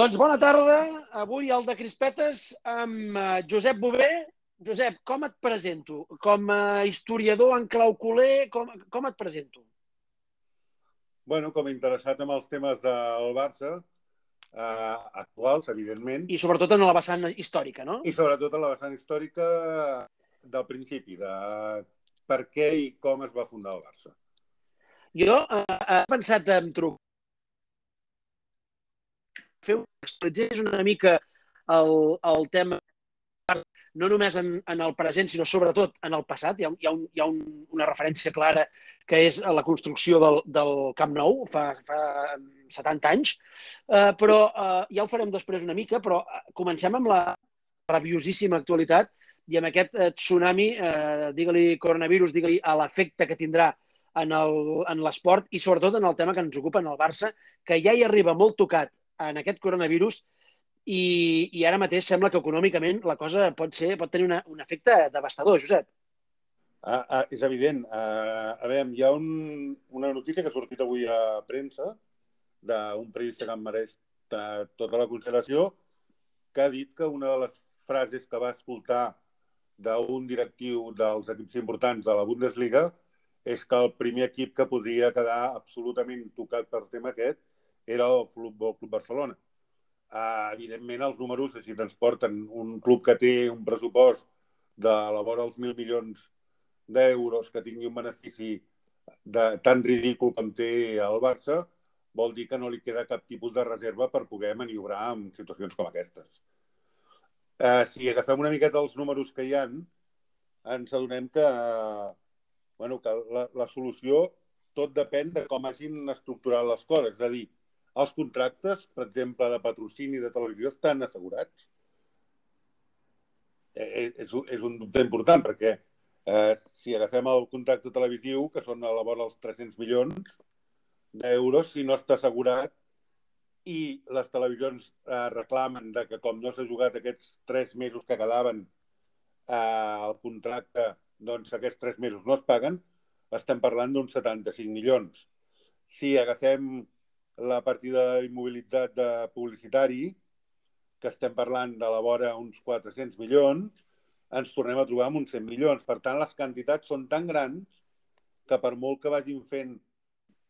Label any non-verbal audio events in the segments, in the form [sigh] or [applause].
Doncs bona tarda. Avui al de Crispetes amb eh, Josep Bové. Josep, com et presento? Com a historiador en clau culer, com, com et presento? Bueno, com interessat en els temes del Barça, eh, actuals, evidentment. I sobretot en la vessant històrica, no? I sobretot en la vessant històrica del principi, de per què i com es va fundar el Barça. Jo eh, he pensat en trucar fer expliqués una mica el, el tema no només en, en el present, sinó sobretot en el passat. Hi ha, hi ha, un, hi ha un, una referència clara que és la construcció del, del Camp Nou fa, fa 70 anys, uh, però uh, ja ho farem després una mica, però uh, comencem amb la rabiosíssima actualitat i amb aquest uh, tsunami, uh, digue-li coronavirus, digue-li a l'efecte que tindrà en l'esport i sobretot en el tema que ens ocupa en el Barça, que ja hi arriba molt tocat en aquest coronavirus i, i ara mateix sembla que econòmicament la cosa pot, ser, pot tenir una, un efecte devastador, Josep. Ah, ah, és evident. Ah, a veure, hi ha un, una notícia que ha sortit avui a premsa d'un periodista que em mereix tota la consideració, que ha dit que una de les frases que va escoltar d'un directiu dels equips importants de la Bundesliga és que el primer equip que podria quedar absolutament tocat per tema aquest era el Futbol Club Barcelona. Uh, evidentment, els números, si ens porten un club que té un pressupost de la vora dels mil milions d'euros, que tingui un benefici de, tan ridícul com té el Barça, vol dir que no li queda cap tipus de reserva per poder maniobrar en situacions com aquestes. Uh, si agafem una miqueta els números que hi han, ens adonem que, uh, bueno, que la, la solució tot depèn de com hagin estructurat les coses. És a dir, els contractes, per exemple, de patrocini de televisió estan assegurats? Eh, eh, és, és un dubte important perquè eh, si agafem el contracte televisiu, que són a la vora dels 300 milions d'euros, si no està assegurat i les televisions eh, reclamen de que com no s'ha jugat aquests tres mesos que quedaven eh, el contracte, doncs aquests tres mesos no es paguen, estem parlant d'uns 75 milions. Si agafem la partida immobilitat de publicitari, que estem parlant de la vora uns 400 milions, ens tornem a trobar amb uns 100 milions. Per tant, les quantitats són tan grans que per molt que vagin fent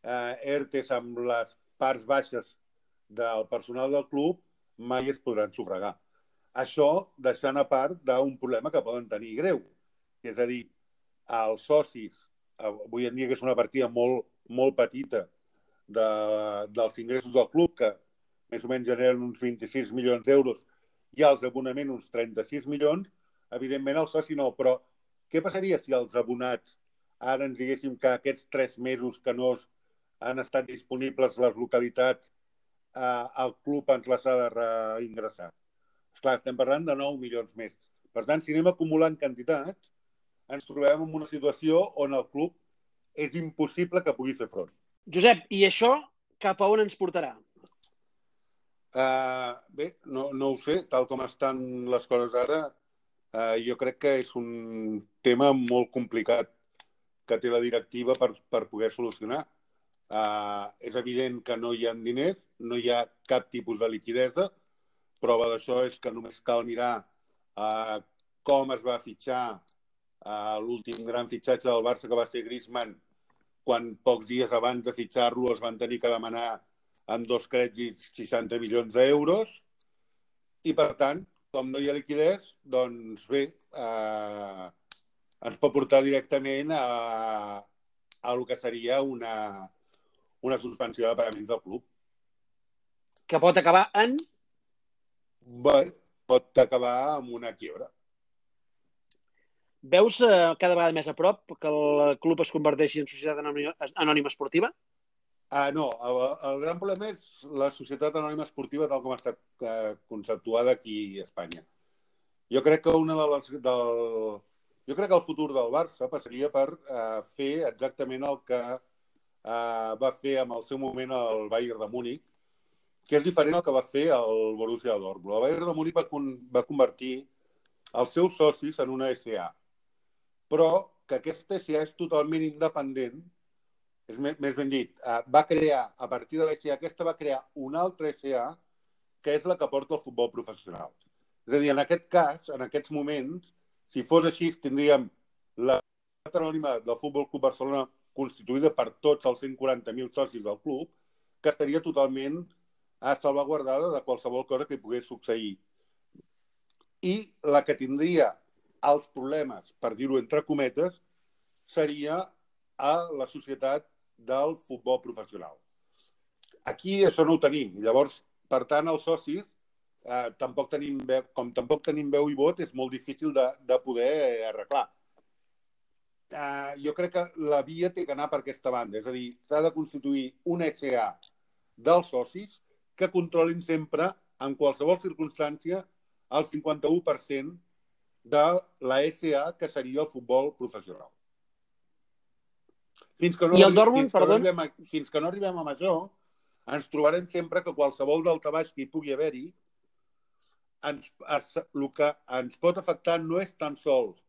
eh, ERTES amb les parts baixes del personal del club, mai es podran sufragar. Això deixant a part d'un problema que poden tenir greu. És a dir, els socis, avui en dia que és una partida molt, molt petita, de, dels ingressos del club, que més o menys generen uns 26 milions d'euros, i els abonaments uns 36 milions, evidentment el soci no, però què passaria si els abonats ara ens diguéssim que aquests tres mesos que no han estat disponibles les localitats, eh, el club ens les ha de reingressar? Esclar, estem parlant de 9 milions més. Per tant, si anem acumulant quantitats, ens trobem en una situació on el club és impossible que pugui fer front. Josep, i això cap a on ens portarà? Uh, bé, no, no ho sé. Tal com estan les coses ara, uh, jo crec que és un tema molt complicat que té la directiva per, per poder solucionar. Uh, és evident que no hi ha diners, no hi ha cap tipus de liquidesa. Prova d'això és que només cal mirar uh, com es va fitxar uh, l'últim gran fitxatge del Barça, que va ser Griezmann, quan pocs dies abans de fitxar-lo es van tenir que demanar amb dos crèdits 60 milions d'euros i, per tant, com no hi ha liquidez, doncs bé, eh, ens pot portar directament a, a el que seria una, una suspensió de pagaments del club. Que pot acabar en? Bé, pot acabar amb una quiebra. Veus eh, cada vegada més a prop que el club es converteixi en societat anònima, anònima esportiva? Ah, no, el, el gran problema és la societat anònima esportiva tal com ha estat eh, conceptuada aquí a Espanya. Jo crec que una de les... Del, jo crec que el futur del Barça passaria per eh, fer exactament el que eh, va fer en el seu moment el Bayern de Múnich, que és diferent del que va fer el Borussia Dortmund. El Bayern de Múnich va, con, va convertir els seus socis en una SA però que aquesta SIA és totalment independent, és més, més ben dit, eh, va crear, a partir de la SIA aquesta va crear una altra SIA que és la que porta el futbol professional. És a dir, en aquest cas, en aquests moments, si fos així, tindríem la anònima del Futbol Club Barcelona constituïda per tots els 140.000 socis del club, que estaria totalment salvaguardada de qualsevol cosa que pogués succeir. I la que tindria els problemes, per dir-ho entre cometes, seria a la societat del futbol professional. Aquí això no ho tenim. Llavors, per tant, els socis, eh, tampoc tenim veu, com tampoc tenim veu i vot, és molt difícil de, de poder arreglar. Eh, jo crec que la via té que anar per aquesta banda. És a dir, s'ha de constituir una SA dels socis que controlin sempre, en qualsevol circumstància, el 51% de la SA, que seria el futbol professional. Fins que no, I el Dortmund, fins que no perdó? arribem a, fins que no arribem a això, ens trobarem sempre que qualsevol daltabaix que hi pugui haver-hi, ens, es, el que ens pot afectar no és tan sols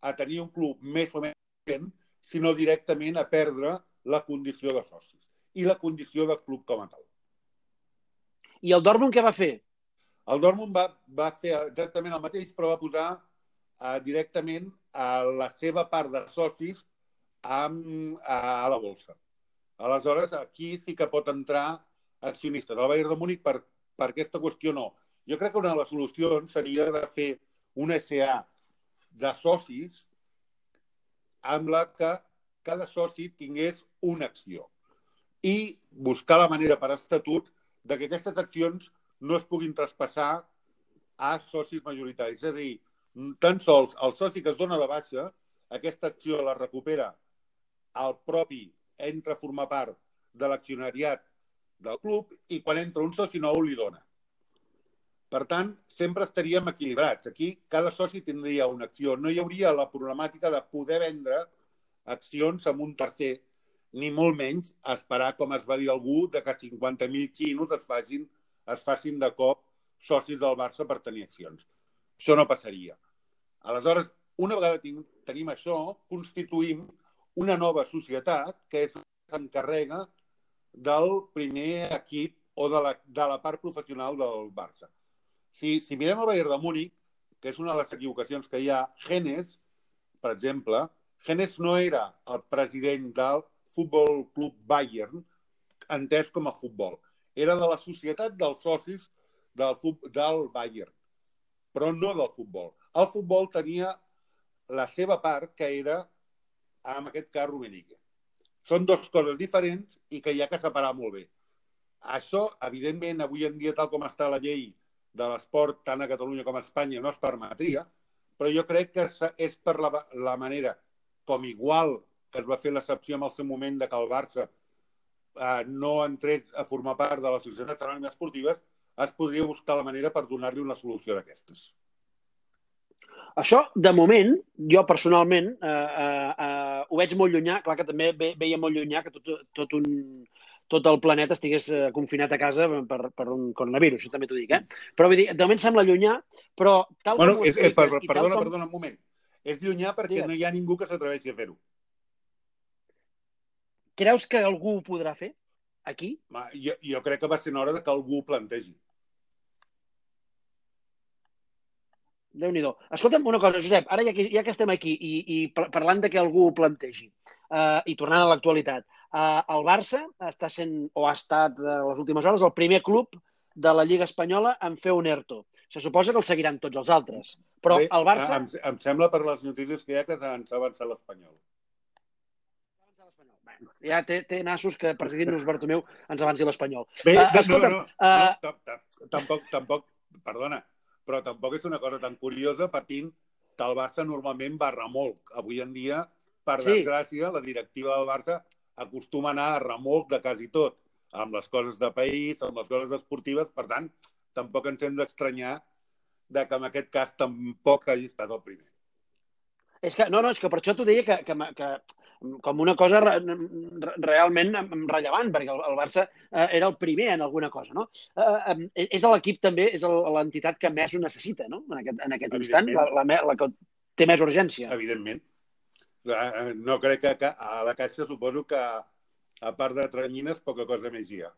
a tenir un club més o menys sinó directament a perdre la condició de socis i la condició de club com a tal. I el Dortmund què va fer? El Dortmund va, va fer exactament el mateix, però va posar eh, directament a la seva part de socis amb, a, a la bolsa. Aleshores, aquí sí que pot entrar accionistes. El Bayern de Múnich per, per aquesta qüestió no. Jo crec que una de les solucions seria de fer una SA de socis amb la que cada soci tingués una acció i buscar la manera per estatut de que aquestes accions no es puguin traspassar a socis majoritaris. És a dir, tan sols el soci que es dona de baixa, aquesta acció la recupera el propi entra a formar part de l'accionariat del club i quan entra un soci nou li dona. Per tant, sempre estaríem equilibrats. Aquí cada soci tindria una acció. No hi hauria la problemàtica de poder vendre accions amb un tercer, ni molt menys esperar, com es va dir algú, de que 50.000 xinos es facin, es facin de cop socis del Barça per tenir accions. Això no passaria. Aleshores, una vegada tin tenim això, constituïm una nova societat que s'encarrega del primer equip o de la, de la part professional del Barça. Si, si mirem el Bayern de Múnich, que és una de les equivocacions que hi ha, Genes, per exemple, Genes no era el president del Futbol Club Bayern, entès com a futbol. Era de la societat dels socis del, del Bayern, però no del futbol. El futbol tenia la seva part, que era, en aquest cas, Rummenigge. Són dues coses diferents i que hi ha que separar molt bé. Això, evidentment, avui en dia, tal com està la llei de l'esport, tant a Catalunya com a Espanya, no es permetria, però jo crec que és per la, la manera com igual que es va fer l'excepció en el seu moment de que el Barça eh, no entrés a formar part de la Societat Anònima Esportiva, es podria buscar la manera per donar-li una solució d'aquestes. Això, de moment, jo personalment eh, eh, eh, ho veig molt llunyà. Clar que també ve, veia molt llunyà que tot, tot, un, tot el planeta estigués eh, confinat a casa per, per un coronavirus, això també t'ho dic, eh? Però vull dir, de moment sembla llunyà, però tal bueno, com és, eh, per, i perdona, com... perdona un moment. És llunyà perquè Digues. no hi ha ningú que s'atreveixi a fer-ho. Creus que algú ho podrà fer? Aquí? Jo, jo crec que va ser hora de que algú ho plantegi. Déu nhi Escolta'm una cosa, Josep, ara ja que, ja que estem aquí i, i parlant de que algú ho plantegi uh, i tornant a l'actualitat, uh, el Barça està sent, o ha estat de les últimes hores, el primer club de la Lliga Espanyola en fer un ERTO. Se suposa que el seguiran tots els altres. Però Bé, el Barça... Em, em sembla per les notícies que hi ha que ens ha avançat l'Espanyol. Ja té, té nassos que president-nos Bartomeu ens avanci l'Espanyol. Bé, Uh, no, no, no, uh, no, tampoc, tampoc, perdona, però tampoc és una cosa tan curiosa partint que el Barça normalment va remolc. Avui en dia, per Sí. desgràcia, la directiva del Barça acostuma a anar a remolc de quasi tot, amb les coses de país, amb les coses esportives, per tant, tampoc ens hem d'estranyar de que en aquest cas tampoc hagi estat el primer. És que, no, no, és que per això t'ho deia que, que, que com una cosa re, re, realment rellevant, perquè el, Barça eh, era el primer en alguna cosa, no? Eh, eh, és l'equip també, és l'entitat que més ho necessita, no? En aquest, en aquest instant, la, la, la que té més urgència. Evidentment. Eh, No crec que que a la Caixa suposo que, a part de tranyines, poca cosa més hi ha.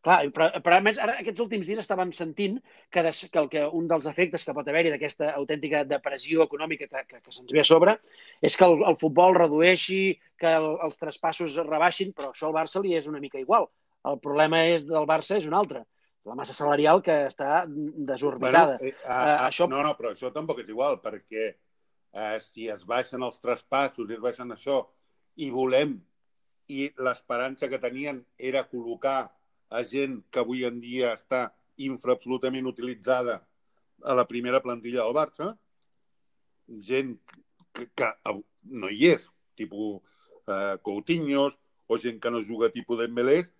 Clar, però, però a més, ara aquests últims dies estàvem sentint que, des, que, el, que un dels efectes que pot haver-hi d'aquesta autèntica depressió econòmica que, que, que se'ns ve a sobre és que el, el futbol redueixi, que el, els traspassos rebaixin, però això al Barça li és una mica igual. El problema és del Barça és un altre. La massa salarial que està desorbitada. Bueno, eh, a, a, uh, això... No, no, però això tampoc és igual, perquè eh, si es baixen els traspassos i es baixen això i volem i l'esperança que tenien era col·locar a gent que avui en dia està infraabsolutament utilitzada a la primera plantilla del Barça, gent que, que no hi és, tipus eh, Coutinhos, o gent que no juga tipus Dembélés,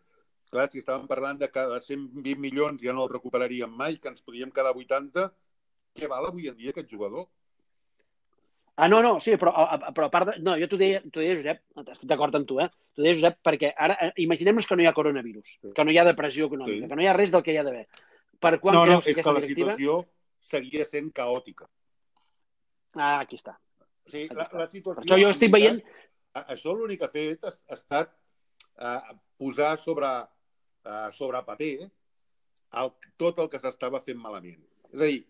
clar, si estàvem parlant de cada 120 milions ja no el recuperaríem mai, que ens podíem quedar 80, què val avui en dia aquest jugador? Ah, no, no, sí, però, però a part de... No, jo t'ho deia, deia, Josep, estic d'acord amb tu, eh? T'ho deia, Josep, perquè ara eh, imaginem-nos que no hi ha coronavirus, sí. que no hi ha depressió econòmica, sí. que no hi ha res del que hi ha d'haver. Per quan no, creus no, és que la directiva... situació seguia sent caòtica. Ah, aquí està. O sigui, la, la situació... Per això jo estic veient... Això l'únic que ha fet ha, ha estat uh, posar sobre, uh, sobre paper el, tot el que s'estava fent malament. És a dir,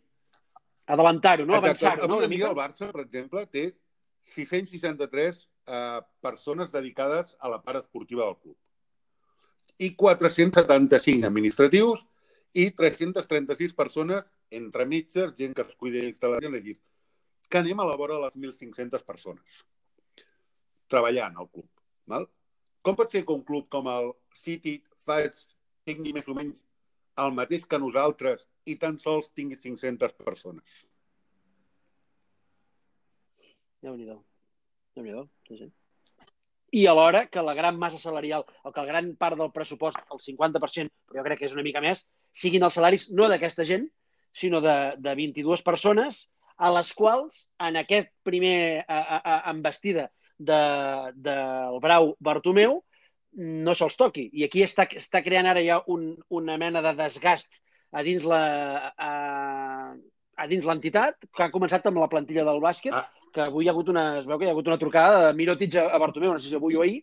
adelantar-ho, no? Avançar-ho, no? Avui dia el Barça, per exemple, té 663 eh, persones dedicades a la part esportiva del club i 475 administratius i 336 persones entre mitges, gent que es cuida d'instal·lacions, aquí, que anem a la vora de les 1.500 persones treballant al club. Val? Com pot ser que un club com el City faig, tingui més o menys el mateix que nosaltres i tan sols tingui 500 persones. Déu nhi déu sí, sí. I alhora que la gran massa salarial, o que la gran part del pressupost, el 50%, però jo crec que és una mica més, siguin els salaris no d'aquesta gent, sinó de, de 22 persones, a les quals, en aquest primer a, a, a, embestida del de, de Brau Bartomeu, no se'ls toqui. I aquí està, està creant ara ja un, una mena de desgast a dins la, a, a dins l'entitat, que ha començat amb la plantilla del bàsquet, ah. que avui hi ha hagut una, es veu que hi ha hagut una trucada de Mirotic a, a Bartomeu, no sé si avui o ahir,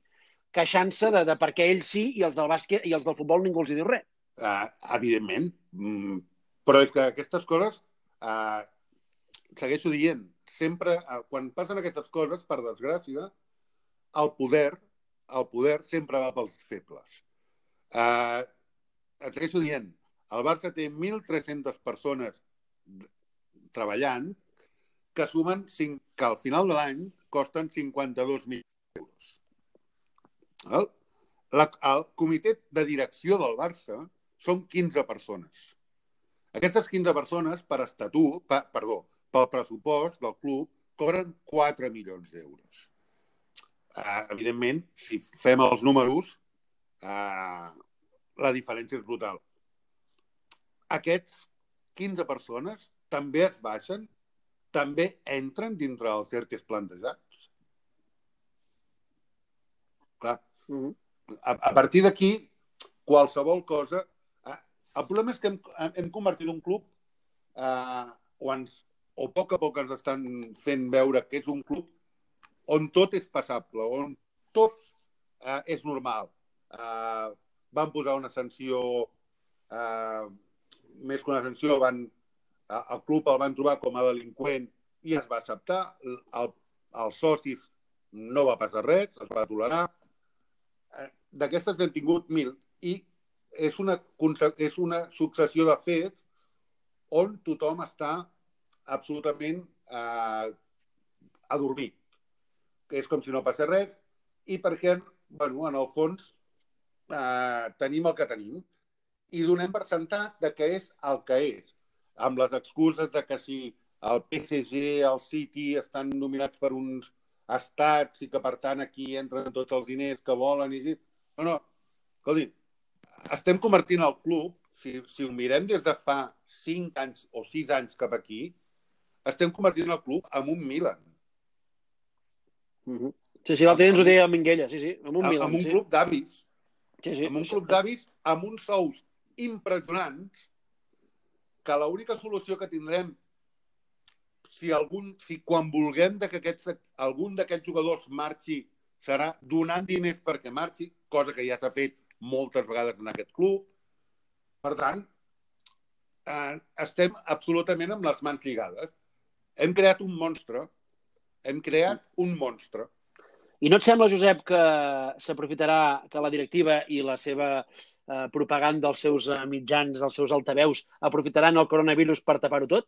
queixant-se de, de per què ells sí i els del bàsquet i els del futbol ningú els hi diu res. Uh, evidentment. Mm, però és que aquestes coses, uh, segueixo dient, sempre, uh, quan passen aquestes coses, per desgràcia, el poder, el poder sempre va pels febles. Uh, et segueixo dient, el Barça té 1.300 persones treballant que sumen 5, que al final de l'any costen 52 milions d'euros. El, la, el comitè de direcció del Barça són 15 persones. Aquestes 15 persones, per estatut, per, perdó, pel pressupost del club, cobren 4 milions d'euros. Uh, evidentment, si fem els números, uh, la diferència és brutal aquests 15 persones també es baixen, també entren dintre els certes plantejats. Clar. Mm -hmm. a, a partir d'aquí, qualsevol cosa... Eh, el problema és que hem, hem convertit un club eh, o, ens, o a poc a poc ens estan fent veure que és un club on tot és passable, on tot eh, és normal. Eh, van posar una sanció eh, més que una sanció, van, el club el van trobar com a delinqüent i es va acceptar. El, els socis no va passar res, es va tolerar. Eh, d'aquestes hem tingut mil i és una, és una successió de fets on tothom està absolutament eh, adormit. És com si no passés res i perquè, bueno, en el fons, eh, tenim el que tenim i donem per sentat de que és el que és, amb les excuses de que si el PSG, el City estan nominats per uns estats i que, per tant, aquí entren tots els diners que volen i... No, no, escolti, estem convertint el club, si, si ho mirem des de fa 5 anys o 6 anys cap aquí, estem convertint el club en un Milan. Mm -hmm. Sí, sí, l'altre dia ens ho deia Minguella, sí, sí, en un Milan. En un sí. club d'avis. Sí, sí. En un club d'avis amb uns sous impressionants que l'única solució que tindrem si, algun, si quan vulguem de que aquests, algun d'aquests jugadors marxi serà donant diners perquè marxi, cosa que ja s'ha fet moltes vegades en aquest club, Per tant, eh, estem absolutament amb les mans lligades. Hem creat un monstre. Hem creat un monstre. I no et sembla, Josep, que s'aprofitarà que la directiva i la seva eh, propaganda dels seus eh, mitjans, dels seus altaveus, aprofitaran el coronavirus per tapar-ho tot?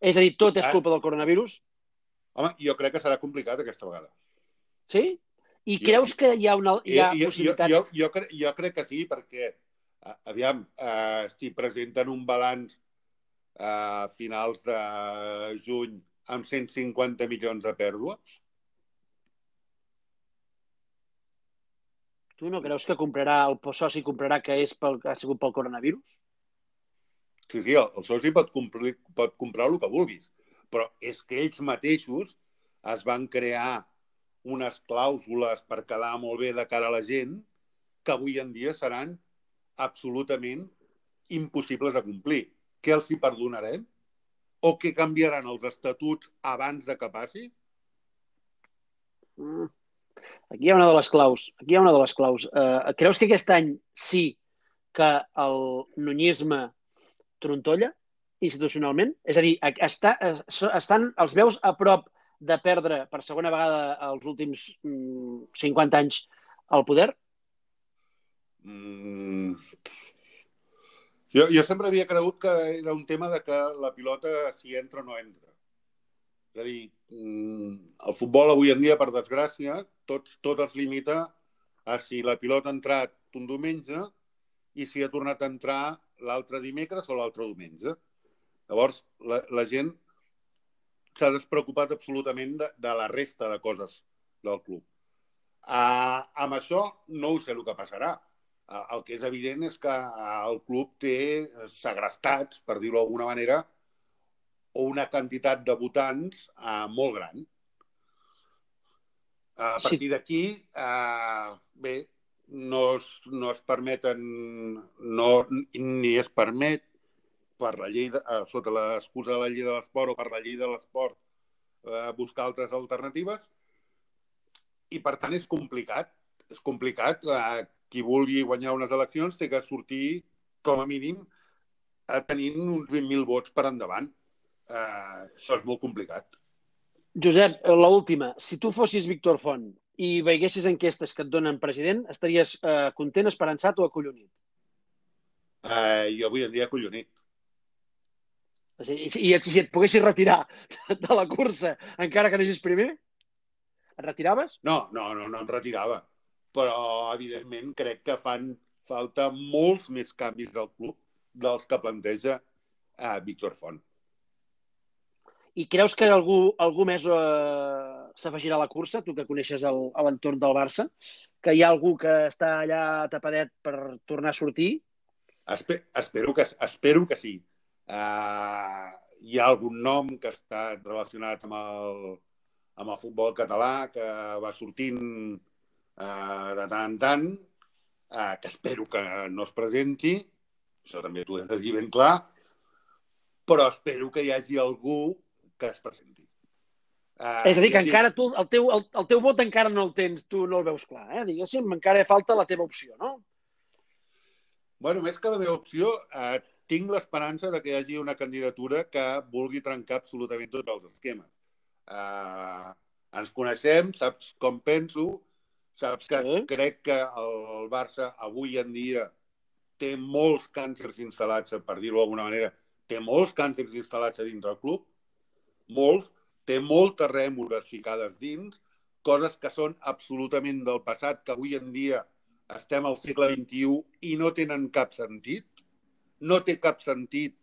És a dir, tot és Ah. culpa del coronavirus? Home, jo crec que serà complicat aquesta vegada. Sí? I Jo- creus que hi ha, una, hi ha jo, jo, possibilitats... jo, jo, cre jo crec que sí, perquè, eh, aviam, eh, si presenten un balanç eh, a finals de juny amb 150 milions de pèrdues, Tu no creus que comprarà, el soci comprarà que és pel, que ha sigut pel coronavirus? sí, sí, el, el soci pot, complir, pot comprar el que vulguis, però és que ells mateixos es van crear unes clàusules per quedar molt bé de cara a la gent que avui en dia seran absolutament impossibles de complir. Què els hi perdonarem? O que canviaran els estatuts abans de que passi? Mm. Aquí hi ha una de les claus. Aquí hi ha una de les claus. Uh, creus que aquest any sí que el nunyisme trontolla institucionalment? És a dir, està, estan, els veus a prop de perdre per segona vegada els últims mm, 50 anys el poder? Mm. Jo, jo sempre havia cregut que era un tema de que la pilota si entra o no entra. És a dir, mm, el futbol avui en dia, per desgràcia, tot, tot es limita a si la pilota ha entrat un diumenge i si ha tornat a entrar l'altre dimecres o l'altre diumenge. Llavors, la, la gent s'ha despreocupat absolutament de, de la resta de coses del club. Uh, amb això no ho sé el que passarà. Uh, el que és evident és que uh, el club té segrestats, per dir-ho d'alguna manera, o una quantitat de votants uh, molt gran. A partir d'aquí, uh, bé, no es, no es permeten, no, ni es permet per la llei, de, uh, sota l'excusa de la llei de l'esport o per la llei de l'esport, uh, buscar altres alternatives, i per tant és complicat. És complicat. Uh, qui vulgui guanyar unes eleccions té que sortir, com a mínim, tenint uns 20.000 vots per endavant. Uh, això és molt complicat. Josep, l'última. Si tu fossis Víctor Font i veiessis enquestes que et donen president, estaries eh, content, esperançat o acollonit? Uh, jo avui en dia acollonit. I, i, i si et poguessis retirar de la cursa encara que anessis primer, et retiraves? No, no, no, no em retirava. Però, evidentment, crec que fan falta molts més canvis del club dels que planteja uh, Víctor Font. I creus que algú, algú més eh, s'afegirà a la cursa, tu que coneixes l'entorn del Barça? Que hi ha algú que està allà tapadet per tornar a sortir? Espe espero, que, espero que sí. Uh, hi ha algun nom que està relacionat amb el, amb el futbol català, que va sortint uh, de tant en tant, uh, que espero que no es presenti, això també t'ho he de dir ben clar, però espero que hi hagi algú que es presenti. Uh, és a dir, que encara tu, el teu, el, el teu vot encara no el tens, tu no el veus clar, eh? Diguéssim, encara falta la teva opció, no? Bueno, més que la meva opció, eh, tinc l'esperança de que hi hagi una candidatura que vulgui trencar absolutament tots els esquemes. Eh, ens coneixem, saps com penso, saps que crec que el Barça avui en dia té molts càncers instal·lats, per dir-ho d'alguna manera, té molts càncers instal·lats a dins del club, molts, té moltes rèmores ficades dins, coses que són absolutament del passat, que avui en dia estem al segle XXI i no tenen cap sentit. No té cap sentit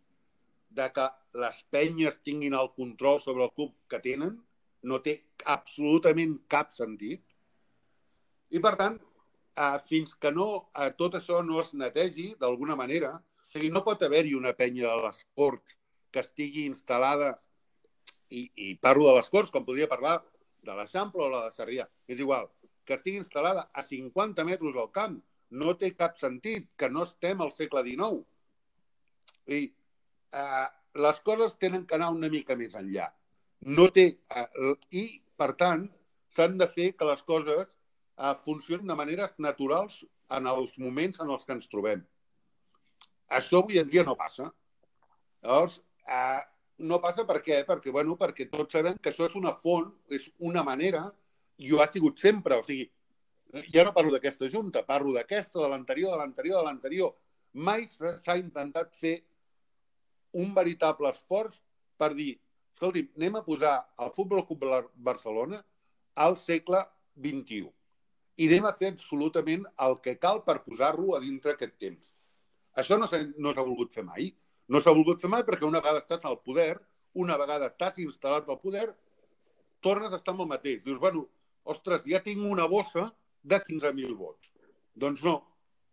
de que les penyes tinguin el control sobre el club que tenen. No té absolutament cap sentit. I, per tant, eh, fins que no, eh, tot això no es netegi d'alguna manera, o sigui, no pot haver-hi una penya de l'esport que estigui instal·lada i, i parlo de les Corts, com podria parlar de l'Eixample o la de Sarrià. És igual, que estigui instal·lada a 50 metres al camp. No té cap sentit que no estem al segle XIX. I eh, les coses tenen que anar una mica més enllà. No té, eh, I, per tant, s'han de fer que les coses eh, funcionin de maneres naturals en els moments en els que ens trobem. Això avui en dia no passa. Llavors, eh, no passa per què? Perquè, bueno, perquè tots sabem que això és una font, és una manera, i ho ha sigut sempre. O sigui, ja no parlo d'aquesta junta, parlo d'aquesta, de l'anterior, de l'anterior, de l'anterior. Mai s'ha intentat fer un veritable esforç per dir, escolti, anem a posar el Futbol Club Barcelona al segle XXI i anem a fer absolutament el que cal per posar-lo a dintre aquest temps. Això no s'ha no volgut fer mai. No s'ha volgut fer mai perquè una vegada estàs al poder, una vegada estàs instal·lat al poder, tornes a estar amb el mateix. Dius, bueno, ostres, ja tinc una bossa de 15.000 vots. Doncs no.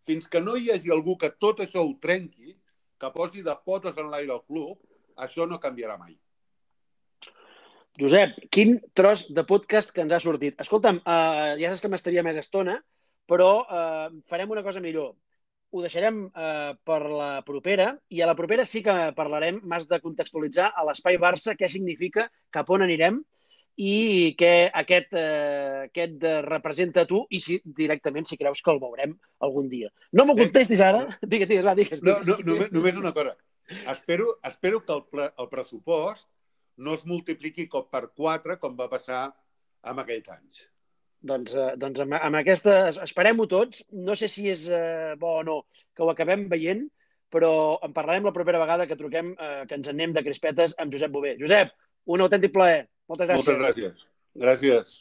Fins que no hi hagi algú que tot això ho trenqui, que posi de potes en l'aire al club, això no canviarà mai. Josep, quin tros de podcast que ens ha sortit. Escolta'm, uh, ja saps que m'estaria més estona, però uh, farem una cosa millor. Ho deixarem uh, per la propera i a la propera sí que parlarem, m'has de contextualitzar a l'Espai Barça què significa, cap on anirem i què aquest, eh, aquest representa tu i si directament si creus que el veurem algun dia. No m'ho contestis ara. [laughs] Digues, digues, va, digues. No, no, només, només una cosa. Espero, espero que el, el pressupost no es multipliqui com per 4 com va passar amb aquells anys. Doncs, eh, doncs amb, amb aquesta... Esperem-ho tots. No sé si és eh, bo o no que ho acabem veient, però en parlarem la propera vegada que truquem, eh, que ens anem de crispetes amb Josep Bové. Josep, un autèntic plaer. Moltes gràcies. Moltes gràcies. Gràcies.